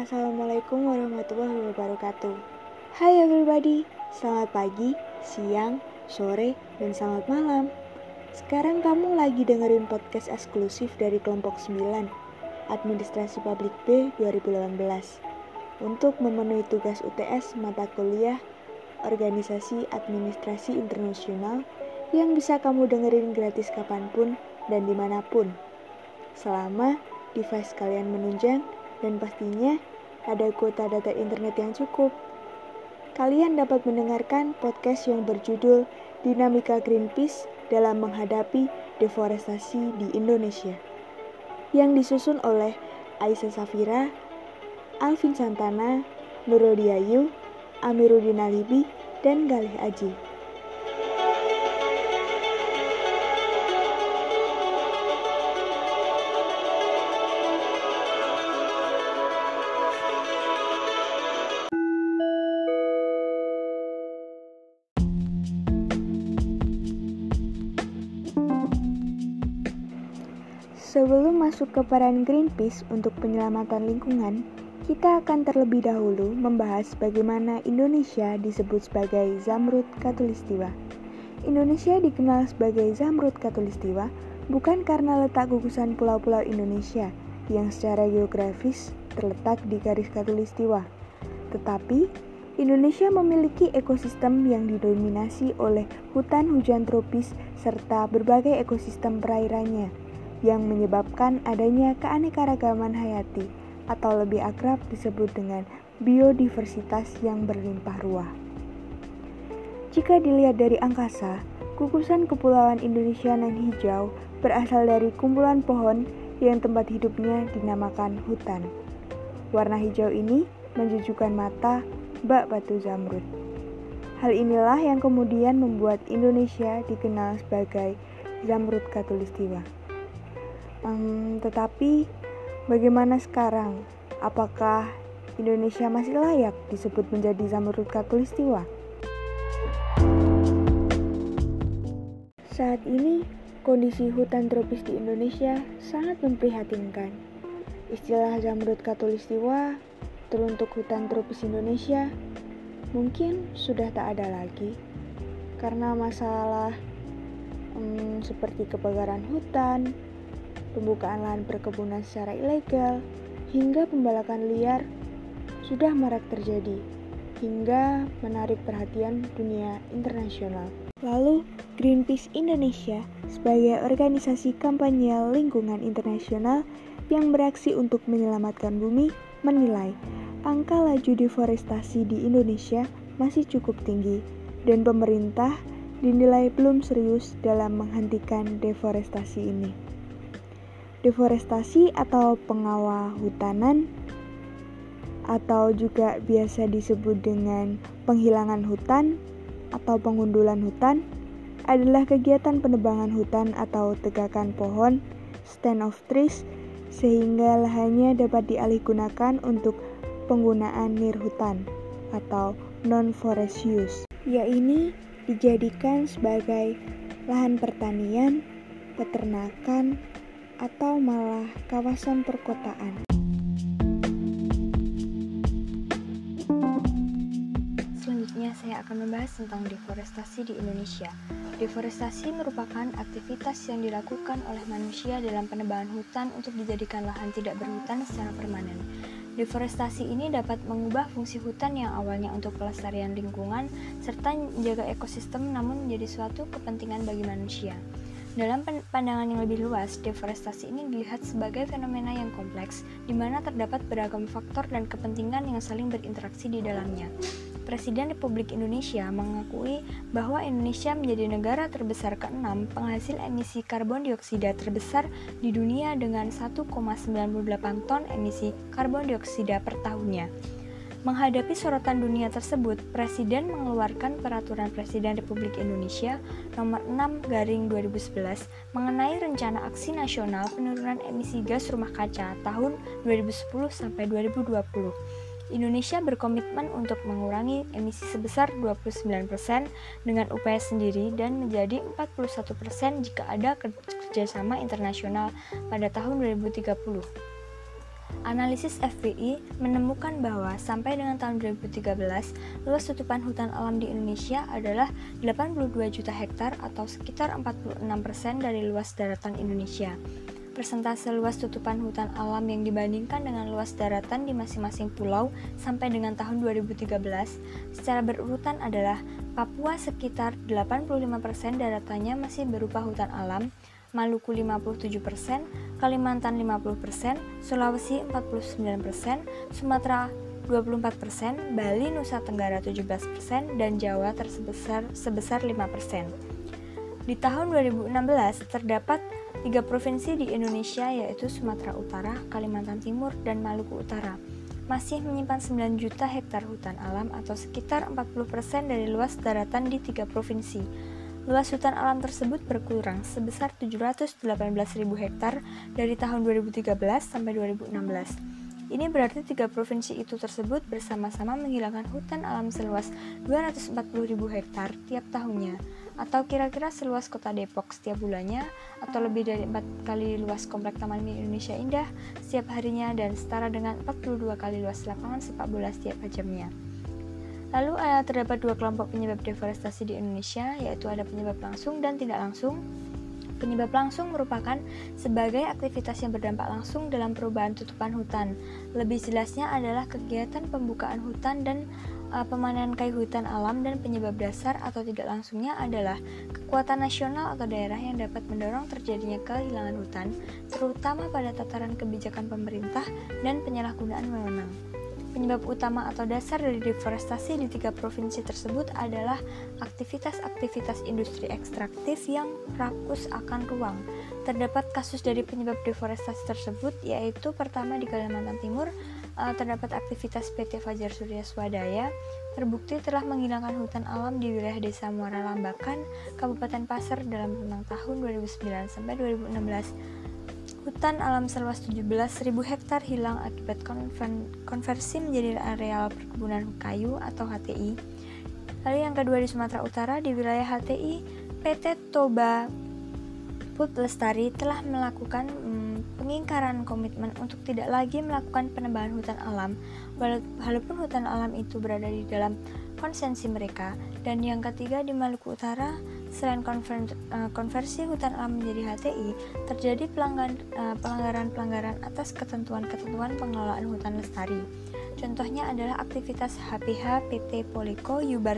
Assalamualaikum warahmatullahi wabarakatuh. Hai everybody, selamat pagi, siang, sore, dan selamat malam. Sekarang kamu lagi dengerin podcast eksklusif dari kelompok 9, Administrasi Publik B 2018, untuk memenuhi tugas UTS mata kuliah Organisasi Administrasi Internasional yang bisa kamu dengerin gratis kapan pun dan di mana pun. Selama device kalian menunjang dan pastinya ada kuota data internet yang cukup. Kalian dapat mendengarkan podcast yang berjudul Dinamika Greenpeace dalam menghadapi deforestasi di Indonesia yang disusun oleh Aisyah Safira, Alvin Santana, Nurul Diayu, Amiruddin Alibi, dan Galih Aji. Masuk ke peran Greenpeace untuk penyelamatan lingkungan, kita akan terlebih dahulu membahas bagaimana Indonesia disebut sebagai Zamrud Katulistiwa. Indonesia dikenal sebagai Zamrud Katulistiwa bukan karena letak gugusan pulau-pulau Indonesia yang secara geografis terletak di garis Katulistiwa, tetapi Indonesia memiliki ekosistem yang didominasi oleh hutan hujan tropis serta berbagai ekosistem perairannya yang menyebabkan adanya keanekaragaman hayati atau lebih akrab disebut dengan biodiversitas yang berlimpah ruah. Jika dilihat dari angkasa, gugusan kepulauan Indonesia nan hijau berasal dari kumpulan pohon yang tempat hidupnya dinamakan hutan. Warna hijau ini menjujukan mata bak batu zamrud. Hal inilah yang kemudian membuat Indonesia dikenal sebagai Zamrud Katulistiwa. Um, tetapi bagaimana sekarang? Apakah Indonesia masih layak disebut menjadi Zamrud Katulistiwa? Saat ini, kondisi hutan tropis di Indonesia sangat memprihatinkan. Istilah Zamrud Katulistiwa teruntuk hutan tropis Indonesia mungkin sudah tak ada lagi karena masalah hmm, seperti kebakaran hutan, pembukaan lahan perkebunan secara ilegal, hingga pembalakan liar sudah marak terjadi, hingga menarik perhatian dunia internasional. Lalu, Greenpeace Indonesia sebagai organisasi kampanye lingkungan internasional yang beraksi untuk menyelamatkan bumi menilai angka laju deforestasi di Indonesia masih cukup tinggi dan pemerintah dinilai belum serius dalam menghentikan deforestasi ini. Deforestasi atau pengawal hutanan atau juga biasa disebut dengan penghilangan hutan atau pengundulan hutan adalah kegiatan penebangan hutan atau tegakan pohon stand of trees sehingga lahannya dapat dialihgunakan untuk penggunaan nir hutan atau non-forest use. Ya ini dijadikan sebagai lahan pertanian, peternakan, atau malah kawasan perkotaan. Selanjutnya saya akan membahas tentang deforestasi di Indonesia. Deforestasi merupakan aktivitas yang dilakukan oleh manusia dalam penebangan hutan untuk dijadikan lahan tidak berhutan secara permanen. Deforestasi ini dapat mengubah fungsi hutan yang awalnya untuk pelestarian lingkungan serta menjaga ekosistem namun menjadi suatu kepentingan bagi manusia. Dalam pandangan yang lebih luas, deforestasi ini dilihat sebagai fenomena yang kompleks, di mana terdapat beragam faktor dan kepentingan yang saling berinteraksi di dalamnya. Presiden Republik Indonesia mengakui bahwa Indonesia menjadi negara terbesar ke-6 penghasil emisi karbon dioksida terbesar di dunia dengan 1,98 ton emisi karbon dioksida per tahunnya. Menghadapi sorotan dunia tersebut, Presiden mengeluarkan Peraturan Presiden Republik Indonesia Nomor 6 Garing 2011 mengenai Rencana Aksi Nasional Penurunan Emisi Gas Rumah Kaca tahun 2010 sampai 2020. Indonesia berkomitmen untuk mengurangi emisi sebesar 29% dengan upaya sendiri dan menjadi 41% jika ada kerjasama internasional pada tahun 2030. Analisis FPI menemukan bahwa sampai dengan tahun 2013, luas tutupan hutan alam di Indonesia adalah 82 juta hektar atau sekitar 46% dari luas daratan Indonesia. Persentase luas tutupan hutan alam yang dibandingkan dengan luas daratan di masing-masing pulau sampai dengan tahun 2013 secara berurutan adalah Papua sekitar 85% daratannya masih berupa hutan alam, Maluku 57%, Kalimantan 50%, Sulawesi 49%, Sumatera 24%, Bali Nusa Tenggara 17%, dan Jawa tersebesar sebesar 5%. Di tahun 2016 terdapat tiga provinsi di Indonesia yaitu Sumatera Utara, Kalimantan Timur, dan Maluku Utara masih menyimpan 9 juta hektar hutan alam atau sekitar 40% dari luas daratan di tiga provinsi. Luas hutan alam tersebut berkurang sebesar 718.000 hektar dari tahun 2013 sampai 2016. Ini berarti tiga provinsi itu tersebut bersama-sama menghilangkan hutan alam seluas 240.000 hektar tiap tahunnya, atau kira-kira seluas kota Depok setiap bulannya, atau lebih dari empat kali luas komplek Taman Mini Indonesia Indah setiap harinya, dan setara dengan 42 kali luas lapangan sepak bola setiap jamnya. Lalu uh, terdapat dua kelompok penyebab deforestasi di Indonesia, yaitu ada penyebab langsung dan tidak langsung. Penyebab langsung merupakan sebagai aktivitas yang berdampak langsung dalam perubahan tutupan hutan. Lebih jelasnya adalah kegiatan pembukaan hutan dan uh, pemanenan kayu hutan alam dan penyebab dasar atau tidak langsungnya adalah kekuatan nasional atau daerah yang dapat mendorong terjadinya kehilangan hutan, terutama pada tataran kebijakan pemerintah dan penyalahgunaan wewenang. Penyebab utama atau dasar dari deforestasi di tiga provinsi tersebut adalah aktivitas-aktivitas industri ekstraktif yang rakus akan ruang. Terdapat kasus dari penyebab deforestasi tersebut yaitu pertama di Kalimantan Timur uh, terdapat aktivitas PT Fajar Surya Swadaya terbukti telah menghilangkan hutan alam di wilayah Desa Muara Lambakan, Kabupaten Pasir dalam rentang tahun 2009 sampai 2016 Hutan alam seluas 17.000 hektar hilang akibat konversi menjadi areal perkebunan kayu atau HTI. Lalu yang kedua di Sumatera Utara di wilayah HTI, PT Toba Put Lestari telah melakukan hmm, pengingkaran komitmen untuk tidak lagi melakukan penebangan hutan alam, walaupun hutan alam itu berada di dalam konsensi mereka. Dan yang ketiga di Maluku Utara, selain eh, konversi hutan alam menjadi HTI, terjadi eh, pelanggaran-pelanggaran atas ketentuan-ketentuan pengelolaan hutan lestari. Contohnya adalah aktivitas HPH PT Poliko Yubar,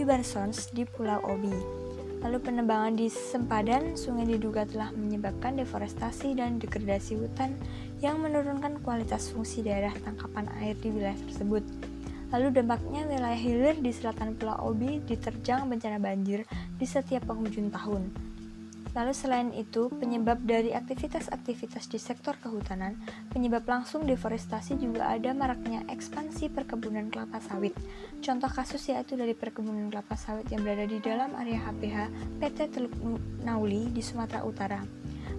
Yubarsons di Pulau Obi. Lalu penebangan di sempadan sungai diduga telah menyebabkan deforestasi dan degradasi hutan yang menurunkan kualitas fungsi daerah tangkapan air di wilayah tersebut. Lalu dampaknya wilayah hilir di selatan Pulau Obi diterjang bencana banjir di setiap penghujung tahun. Lalu selain itu, penyebab dari aktivitas-aktivitas di sektor kehutanan, penyebab langsung deforestasi juga ada maraknya ekspansi perkebunan kelapa sawit. Contoh kasus yaitu dari perkebunan kelapa sawit yang berada di dalam area HPH PT Teluk Nauli di Sumatera Utara.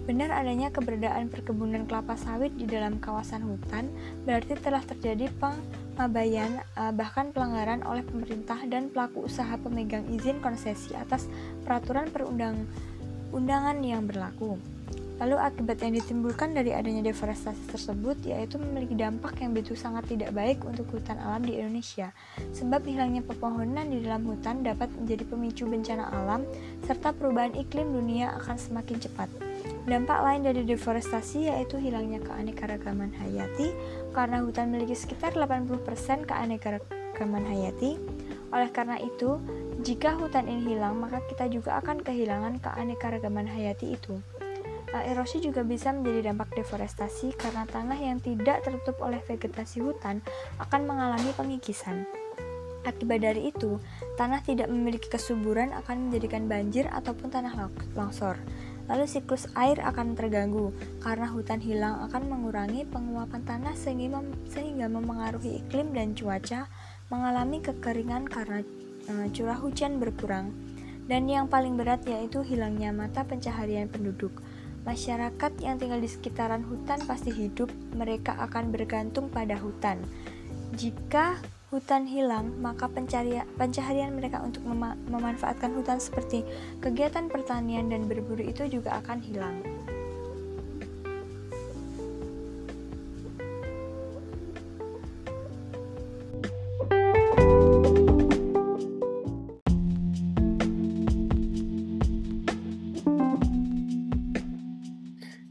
Benar adanya keberadaan perkebunan kelapa sawit di dalam kawasan hutan berarti telah terjadi pengabayan eh, bahkan pelanggaran oleh pemerintah dan pelaku usaha pemegang izin konsesi atas peraturan perundang-undangan yang berlaku. Lalu akibat yang ditimbulkan dari adanya deforestasi tersebut yaitu memiliki dampak yang begitu sangat tidak baik untuk hutan alam di Indonesia. Sebab hilangnya pepohonan di dalam hutan dapat menjadi pemicu bencana alam serta perubahan iklim dunia akan semakin cepat. Dampak lain dari deforestasi yaitu hilangnya keanekaragaman hayati karena hutan memiliki sekitar 80% keanekaragaman hayati. Oleh karena itu, jika hutan ini hilang, maka kita juga akan kehilangan keanekaragaman hayati itu. Erosi juga bisa menjadi dampak deforestasi karena tanah yang tidak tertutup oleh vegetasi hutan akan mengalami pengikisan. Akibat dari itu, tanah tidak memiliki kesuburan akan menjadikan banjir ataupun tanah longsor lalu siklus air akan terganggu karena hutan hilang akan mengurangi penguapan tanah sehingga, sehingga memengaruhi iklim dan cuaca, mengalami kekeringan karena e, curah hujan berkurang. Dan yang paling berat yaitu hilangnya mata pencaharian penduduk. Masyarakat yang tinggal di sekitaran hutan pasti hidup, mereka akan bergantung pada hutan. Jika hutan hilang, maka pencaharian mereka untuk mema memanfaatkan hutan seperti kegiatan pertanian dan berburu itu juga akan hilang.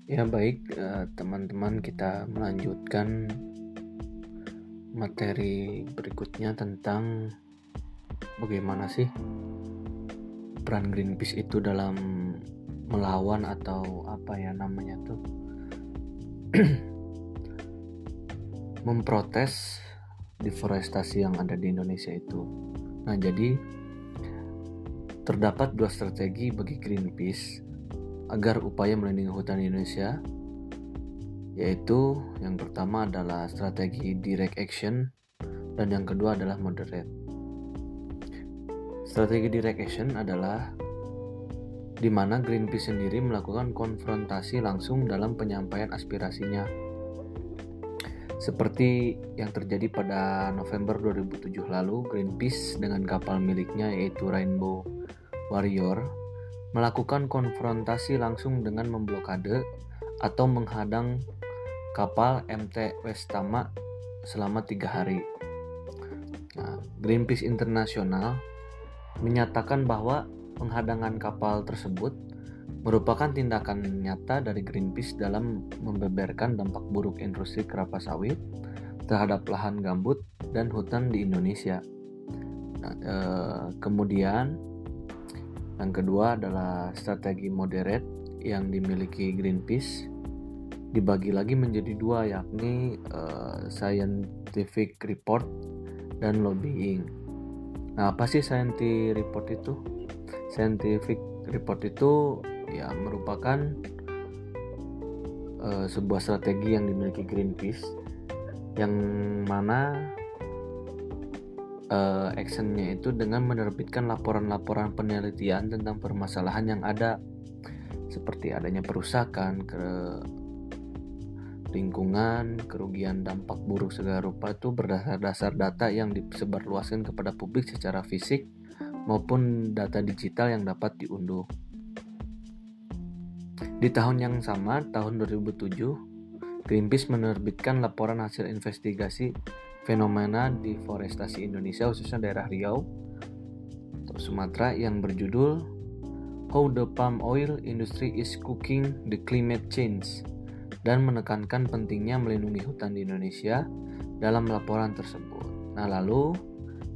Ya baik eh, teman-teman kita melanjutkan materi berikutnya tentang bagaimana sih peran Greenpeace itu dalam melawan atau apa ya namanya tuh memprotes deforestasi yang ada di Indonesia itu. Nah, jadi terdapat dua strategi bagi Greenpeace agar upaya melindungi hutan Indonesia yaitu yang pertama adalah strategi direct action dan yang kedua adalah moderate. Strategi direct action adalah di mana Greenpeace sendiri melakukan konfrontasi langsung dalam penyampaian aspirasinya. Seperti yang terjadi pada November 2007 lalu, Greenpeace dengan kapal miliknya yaitu Rainbow Warrior melakukan konfrontasi langsung dengan memblokade atau menghadang kapal MT Westama selama tiga hari. Nah, Greenpeace Internasional menyatakan bahwa penghadangan kapal tersebut merupakan tindakan nyata dari Greenpeace dalam membeberkan dampak buruk industri kelapa sawit terhadap lahan gambut dan hutan di Indonesia. Nah, eh, kemudian yang kedua adalah strategi moderate yang dimiliki Greenpeace dibagi lagi menjadi dua yakni uh, scientific report dan lobbying. Nah, apa sih scientific report itu? Scientific report itu ya merupakan uh, sebuah strategi yang dimiliki Greenpeace yang mana uh, actionnya itu dengan menerbitkan laporan-laporan penelitian tentang permasalahan yang ada seperti adanya perusakan ke lingkungan, kerugian dampak buruk segala rupa itu berdasar-dasar data yang disebarluaskan kepada publik secara fisik maupun data digital yang dapat diunduh. Di tahun yang sama, tahun 2007, Greenpeace menerbitkan laporan hasil investigasi fenomena deforestasi Indonesia khususnya daerah Riau atau Sumatera yang berjudul How the Palm Oil Industry is Cooking the Climate Change dan menekankan pentingnya melindungi hutan di Indonesia dalam laporan tersebut. Nah, lalu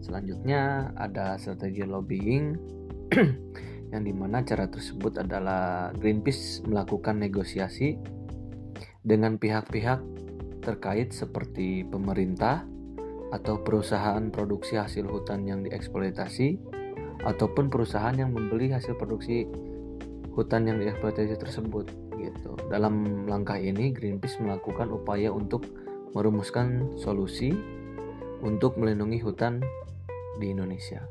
selanjutnya ada strategi lobbying yang di mana cara tersebut adalah Greenpeace melakukan negosiasi dengan pihak-pihak terkait seperti pemerintah, atau perusahaan produksi hasil hutan yang dieksploitasi ataupun perusahaan yang membeli hasil produksi hutan yang dieksploitasi tersebut gitu. Dalam langkah ini Greenpeace melakukan upaya untuk merumuskan solusi untuk melindungi hutan di Indonesia.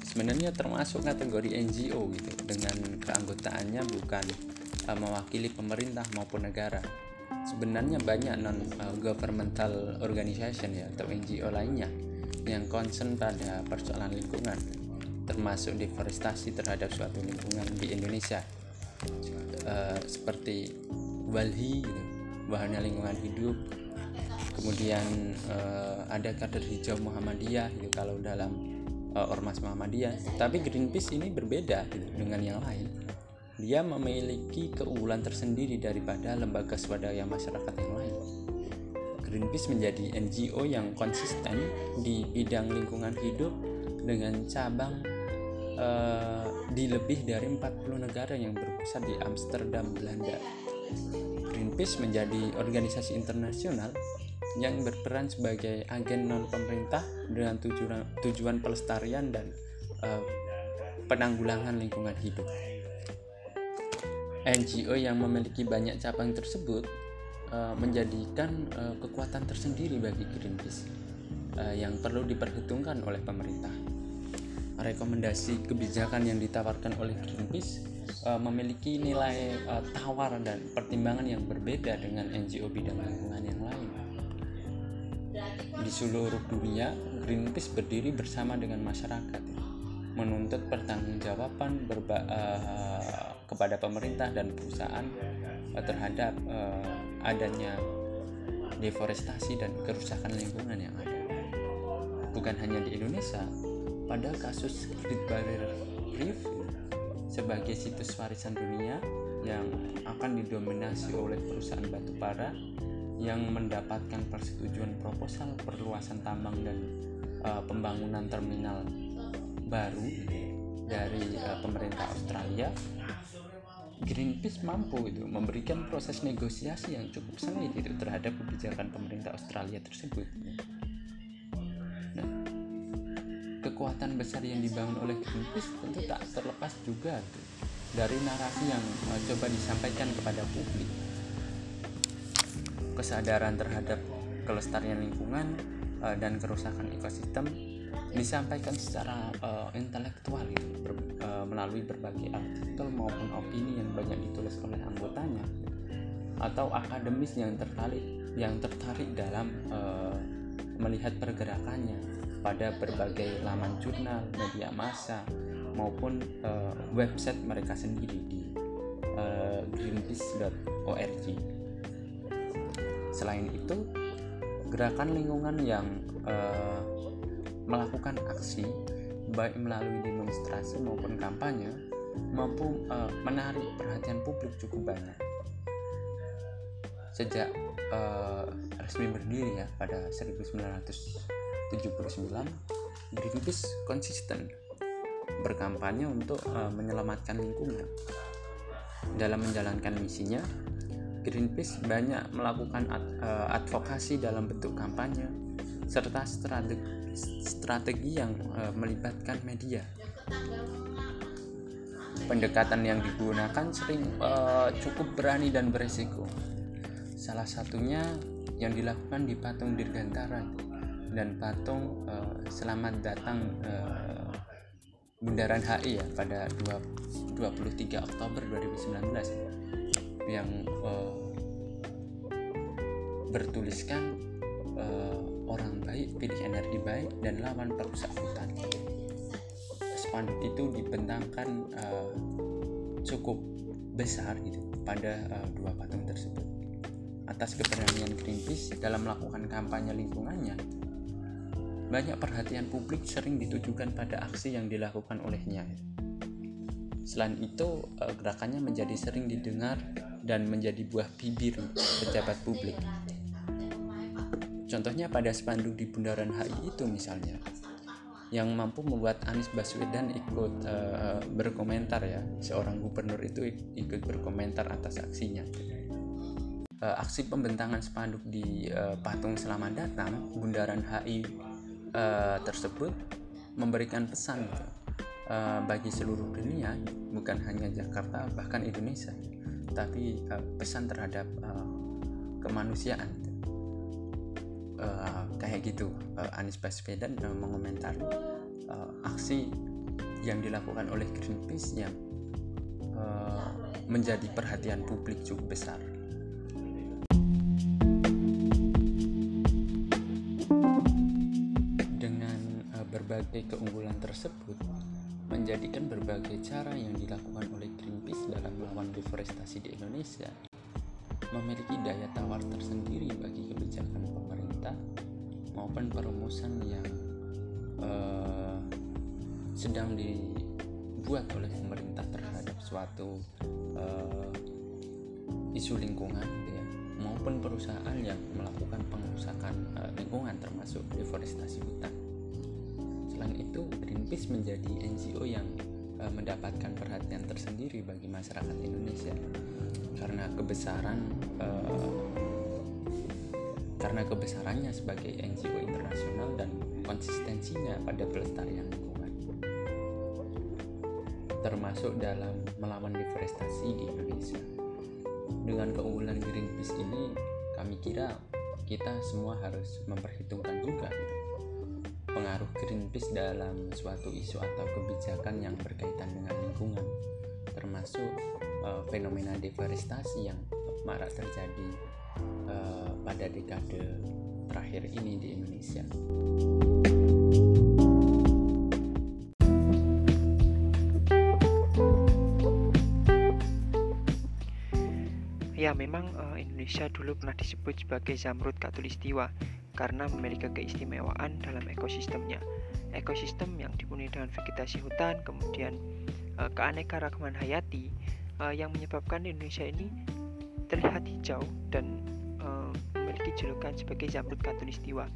Sebenarnya termasuk kategori NGO gitu dengan keanggotaannya bukan uh, mewakili pemerintah maupun negara. Sebenarnya banyak non uh, governmental organization ya atau NGO lainnya yang concern pada persoalan lingkungan termasuk deforestasi terhadap suatu lingkungan di Indonesia uh, seperti Walhi gitu, bahannya lingkungan hidup kemudian uh, ada kader hijau Muhammadiyah gitu kalau dalam uh, ormas Muhammadiyah. Tapi Greenpeace ini berbeda gitu, dengan yang lain. Dia memiliki keunggulan tersendiri daripada lembaga swadaya masyarakat yang lain. Greenpeace menjadi NGO yang konsisten di bidang lingkungan hidup dengan cabang uh, di lebih dari 40 negara yang berpusat di Amsterdam, Belanda. Greenpeace menjadi organisasi internasional yang berperan sebagai agen non pemerintah dengan tujuan, tujuan pelestarian dan uh, penanggulangan lingkungan hidup. NGO yang memiliki banyak cabang tersebut uh, menjadikan uh, kekuatan tersendiri bagi Greenpeace uh, yang perlu diperhitungkan oleh pemerintah. Rekomendasi kebijakan yang ditawarkan oleh Greenpeace memiliki nilai uh, tawar dan pertimbangan yang berbeda dengan NGO bidang lingkungan yang di seluruh dunia Greenpeace berdiri bersama dengan masyarakat menuntut pertanggungjawaban berba, uh, kepada pemerintah dan perusahaan uh, terhadap uh, adanya deforestasi dan kerusakan lingkungan yang ada. Bukan hanya di Indonesia, pada kasus Great Barrier Reef sebagai situs warisan dunia yang akan didominasi oleh perusahaan batu bara yang mendapatkan persetujuan proposal perluasan tambang dan uh, pembangunan terminal baru dari uh, pemerintah Australia Greenpeace mampu itu memberikan proses negosiasi yang cukup sengit itu terhadap kebijakan pemerintah Australia tersebut. Nah, kekuatan besar yang dibangun oleh Greenpeace tentu tak terlepas juga tuh, dari narasi yang uh, coba disampaikan kepada publik. Kesadaran terhadap kelestarian lingkungan uh, dan kerusakan ekosistem disampaikan secara uh, intelektual gitu, ber, uh, melalui berbagai artikel maupun opini yang banyak ditulis oleh anggotanya atau akademis yang tertarik yang tertarik dalam uh, melihat pergerakannya pada berbagai laman jurnal, media massa maupun uh, website mereka sendiri di uh, greenpeace.org. Selain itu, gerakan lingkungan yang uh, melakukan aksi baik melalui demonstrasi maupun kampanye mampu uh, menarik perhatian publik cukup banyak. Sejak uh, resmi berdiri ya pada 1979, Greenpeace konsisten berkampanye untuk menyelamatkan lingkungan. Dalam menjalankan misinya, Greenpeace banyak melakukan ad, uh, advokasi dalam bentuk kampanye serta strategi strategi yang uh, melibatkan media. Pendekatan yang digunakan sering uh, cukup berani dan berisiko. Salah satunya yang dilakukan di patung Dirgantara dan patung uh, Selamat Datang uh, Bundaran HI ya pada 2, 23 Oktober 2019 yang uh, bertuliskan uh, orang baik pilih energi baik dan lawan perusak hutan spanduk itu dibentangkan uh, cukup besar gitu pada uh, dua patung tersebut. Atas keberanian Greenpeace dalam melakukan kampanye lingkungannya banyak perhatian publik sering ditujukan pada aksi yang dilakukan olehnya. Selain itu gerakannya menjadi sering didengar dan menjadi buah bibir pejabat publik. Contohnya pada spanduk di Bundaran HI itu misalnya yang mampu membuat Anies Baswedan ikut uh, berkomentar ya. Seorang gubernur itu ikut berkomentar atas aksinya. Uh, aksi pembentangan spanduk di uh, patung selamat datang Bundaran HI uh, tersebut memberikan pesan uh, bagi seluruh dunia bukan hanya Jakarta bahkan Indonesia tapi uh, pesan terhadap uh, kemanusiaan uh, kayak gitu uh, Anies Baswedan uh, mengomentari uh, aksi yang dilakukan oleh Greenpeace yang uh, menjadi perhatian publik cukup besar. Dengan uh, berbagai keunggulan tersebut, menjadikan berbagai cara yang dilakukan oleh Greenpeace dalam melawan deforestasi di Indonesia memiliki daya tawar tersendiri bagi kebijakan pemerintah maupun perumusan yang uh, sedang dibuat oleh pemerintah terhadap suatu uh, isu lingkungan ya maupun perusahaan yang melakukan pengerusakan uh, lingkungan termasuk deforestasi hutan. Itu, Greenpeace menjadi NGO yang uh, mendapatkan perhatian tersendiri bagi masyarakat Indonesia. Karena kebesaran uh, karena kebesarannya sebagai NGO internasional dan konsistensinya pada pelestarian lingkungan. Termasuk dalam melawan deforestasi di Indonesia. Dengan keunggulan Greenpeace ini kami kira kita semua harus memperhitungkan juga gitu, pengaruh Greenpeace dalam suatu isu atau kebijakan yang berkaitan dengan lingkungan, termasuk e, fenomena deforestasi yang marak terjadi e, pada dekade terakhir ini di Indonesia. Ya, memang e, Indonesia dulu pernah disebut sebagai Zamrud Katulistiwa karena memiliki keistimewaan dalam ekosistemnya. Ekosistem yang dipenuhi dengan vegetasi hutan, kemudian uh, keanekaragaman hayati uh, yang menyebabkan Indonesia ini terlihat hijau dan uh, memiliki julukan sebagai Zamrud Katulistiwa.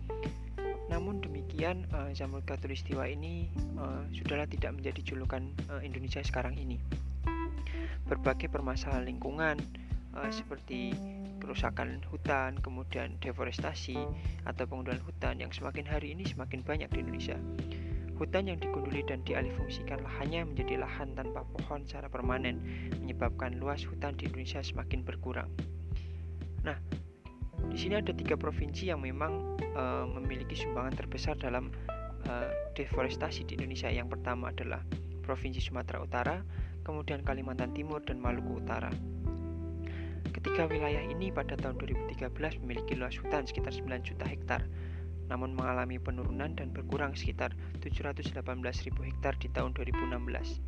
Namun demikian, uh, Zamrud Katulistiwa ini uh, sudahlah tidak menjadi julukan uh, Indonesia sekarang ini. Berbagai permasalahan lingkungan, uh, seperti kerusakan hutan, kemudian deforestasi atau penggundulan hutan yang semakin hari ini semakin banyak di Indonesia. Hutan yang digunduli dan dialihfungsikan lahannya menjadi lahan tanpa pohon secara permanen, menyebabkan luas hutan di Indonesia semakin berkurang. Nah, di sini ada tiga provinsi yang memang uh, memiliki sumbangan terbesar dalam uh, deforestasi di Indonesia. Yang pertama adalah Provinsi Sumatera Utara, kemudian Kalimantan Timur, dan Maluku Utara. Ketiga wilayah ini pada tahun 2013 memiliki luas hutan sekitar 9 juta hektar, namun mengalami penurunan dan berkurang sekitar 718.000 hektar di tahun 2016.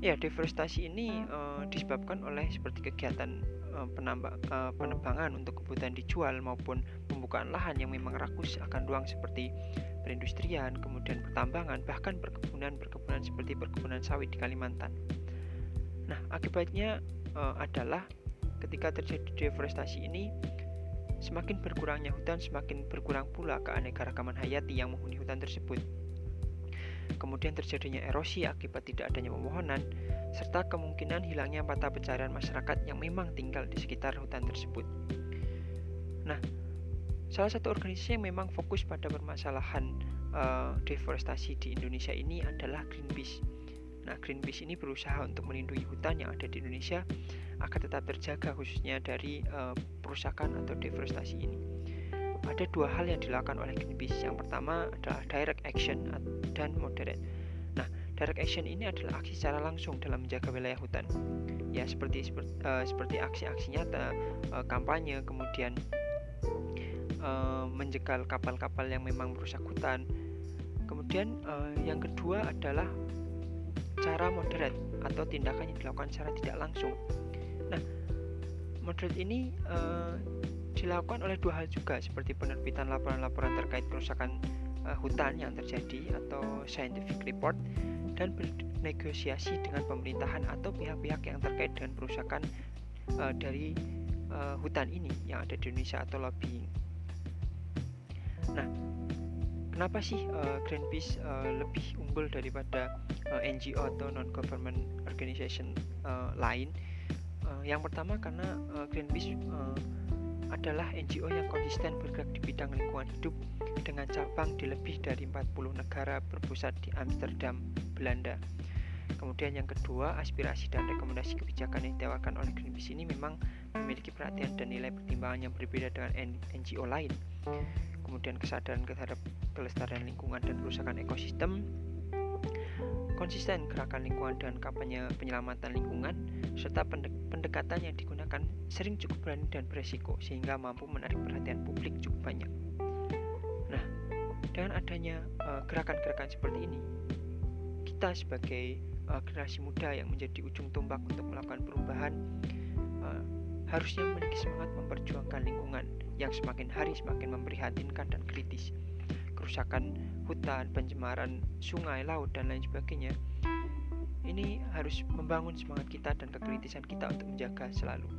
Ya, deforestasi ini uh, disebabkan oleh seperti kegiatan uh, penambang, uh, penebangan untuk kebutuhan dijual maupun pembukaan lahan yang memang rakus akan ruang seperti perindustrian, kemudian pertambangan, bahkan perkebunan-perkebunan seperti perkebunan sawit di Kalimantan. Nah, akibatnya uh, adalah ketika terjadi deforestasi ini semakin berkurangnya hutan semakin berkurang pula keanekaragaman hayati yang menghuni hutan tersebut. Kemudian terjadinya erosi akibat tidak adanya pemohonan serta kemungkinan hilangnya mata pencarian masyarakat yang memang tinggal di sekitar hutan tersebut. Nah salah satu organisasi yang memang fokus pada permasalahan uh, deforestasi di Indonesia ini adalah Greenpeace. Nah, Greenpeace ini berusaha untuk melindungi hutan yang ada di Indonesia agar tetap terjaga khususnya dari uh, perusakan atau deforestasi ini. Ada dua hal yang dilakukan oleh Greenpeace. Yang pertama adalah direct action dan moderate. Nah, direct action ini adalah aksi secara langsung dalam menjaga wilayah hutan. Ya, seperti seperti, uh, seperti aksi-aksi nyata, uh, kampanye, kemudian uh, menjegal kapal-kapal yang memang merusak hutan. Kemudian uh, yang kedua adalah cara moderate atau tindakan yang dilakukan secara tidak langsung. Nah, moderate ini uh, dilakukan oleh dua hal juga seperti penerbitan laporan-laporan terkait kerusakan uh, hutan yang terjadi atau scientific report dan bernegosiasi dengan pemerintahan atau pihak-pihak yang terkait dengan perusakan uh, dari uh, hutan ini yang ada di Indonesia atau lobbying. Nah, kenapa sih uh, Greenpeace uh, lebih unggul daripada uh, eh, NGO atau non government organization uh, lain? Uh, yang pertama karena uh, Greenpeace uh, adalah NGO yang konsisten bergerak di bidang lingkungan hidup dengan cabang di lebih dari 40 negara berpusat di Amsterdam, Belanda. Kemudian yang kedua, aspirasi dan rekomendasi kebijakan yang ditawarkan oleh Greenpeace ini memang memiliki perhatian dan nilai pertimbangan yang berbeda dengan NGO lain kemudian kesadaran terhadap kelestarian lingkungan dan kerusakan ekosistem, konsisten gerakan lingkungan dan kampanye penyelamatan lingkungan, serta pendekatan yang digunakan sering cukup berani dan beresiko sehingga mampu menarik perhatian publik cukup banyak. Nah, dengan adanya eh, gerakan-gerakan uh, seperti ini, kita sebagai uh, generasi muda yang menjadi ujung tombak untuk melakukan perubahan uh, harusnya memiliki semangat memperjuangkan lingkungan yang semakin hari semakin memprihatinkan dan kritis. Kerusakan hutan, pencemaran sungai, laut, dan lain sebagainya. Ini harus membangun semangat kita dan kekritisan kita untuk menjaga selalu.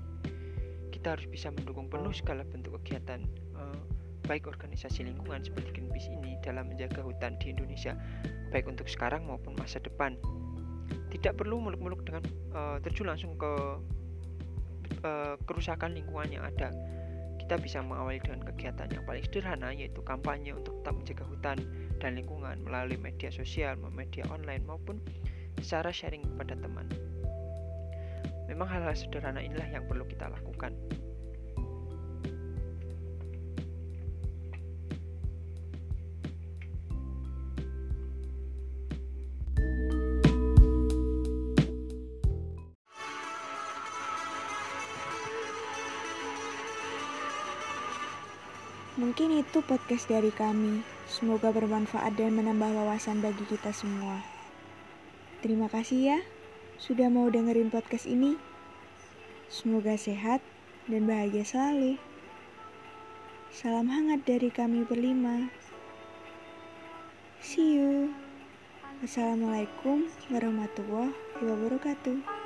Kita harus bisa mendukung penuh segala bentuk kegiatan eh, baik organisasi lingkungan seperti Greenpeace ini dalam menjaga hutan di Indonesia, baik untuk sekarang maupun masa depan. Tidak perlu muluk-muluk dengan uh, terjun langsung ke uh, kerusakan lingkungan yang ada kita bisa mengawali dengan kegiatan yang paling sederhana yaitu kampanye untuk tetap menjaga hutan dan lingkungan melalui media sosial, media online maupun secara sharing kepada teman. Memang hal-hal sederhana inilah yang perlu kita lakukan. Mungkin itu podcast dari kami. Semoga bermanfaat dan menambah wawasan bagi kita semua. Terima kasih ya, sudah mau dengerin podcast ini. Semoga sehat dan bahagia selalu. Salam hangat dari kami berlima. See you. Wassalamualaikum warahmatullahi wabarakatuh.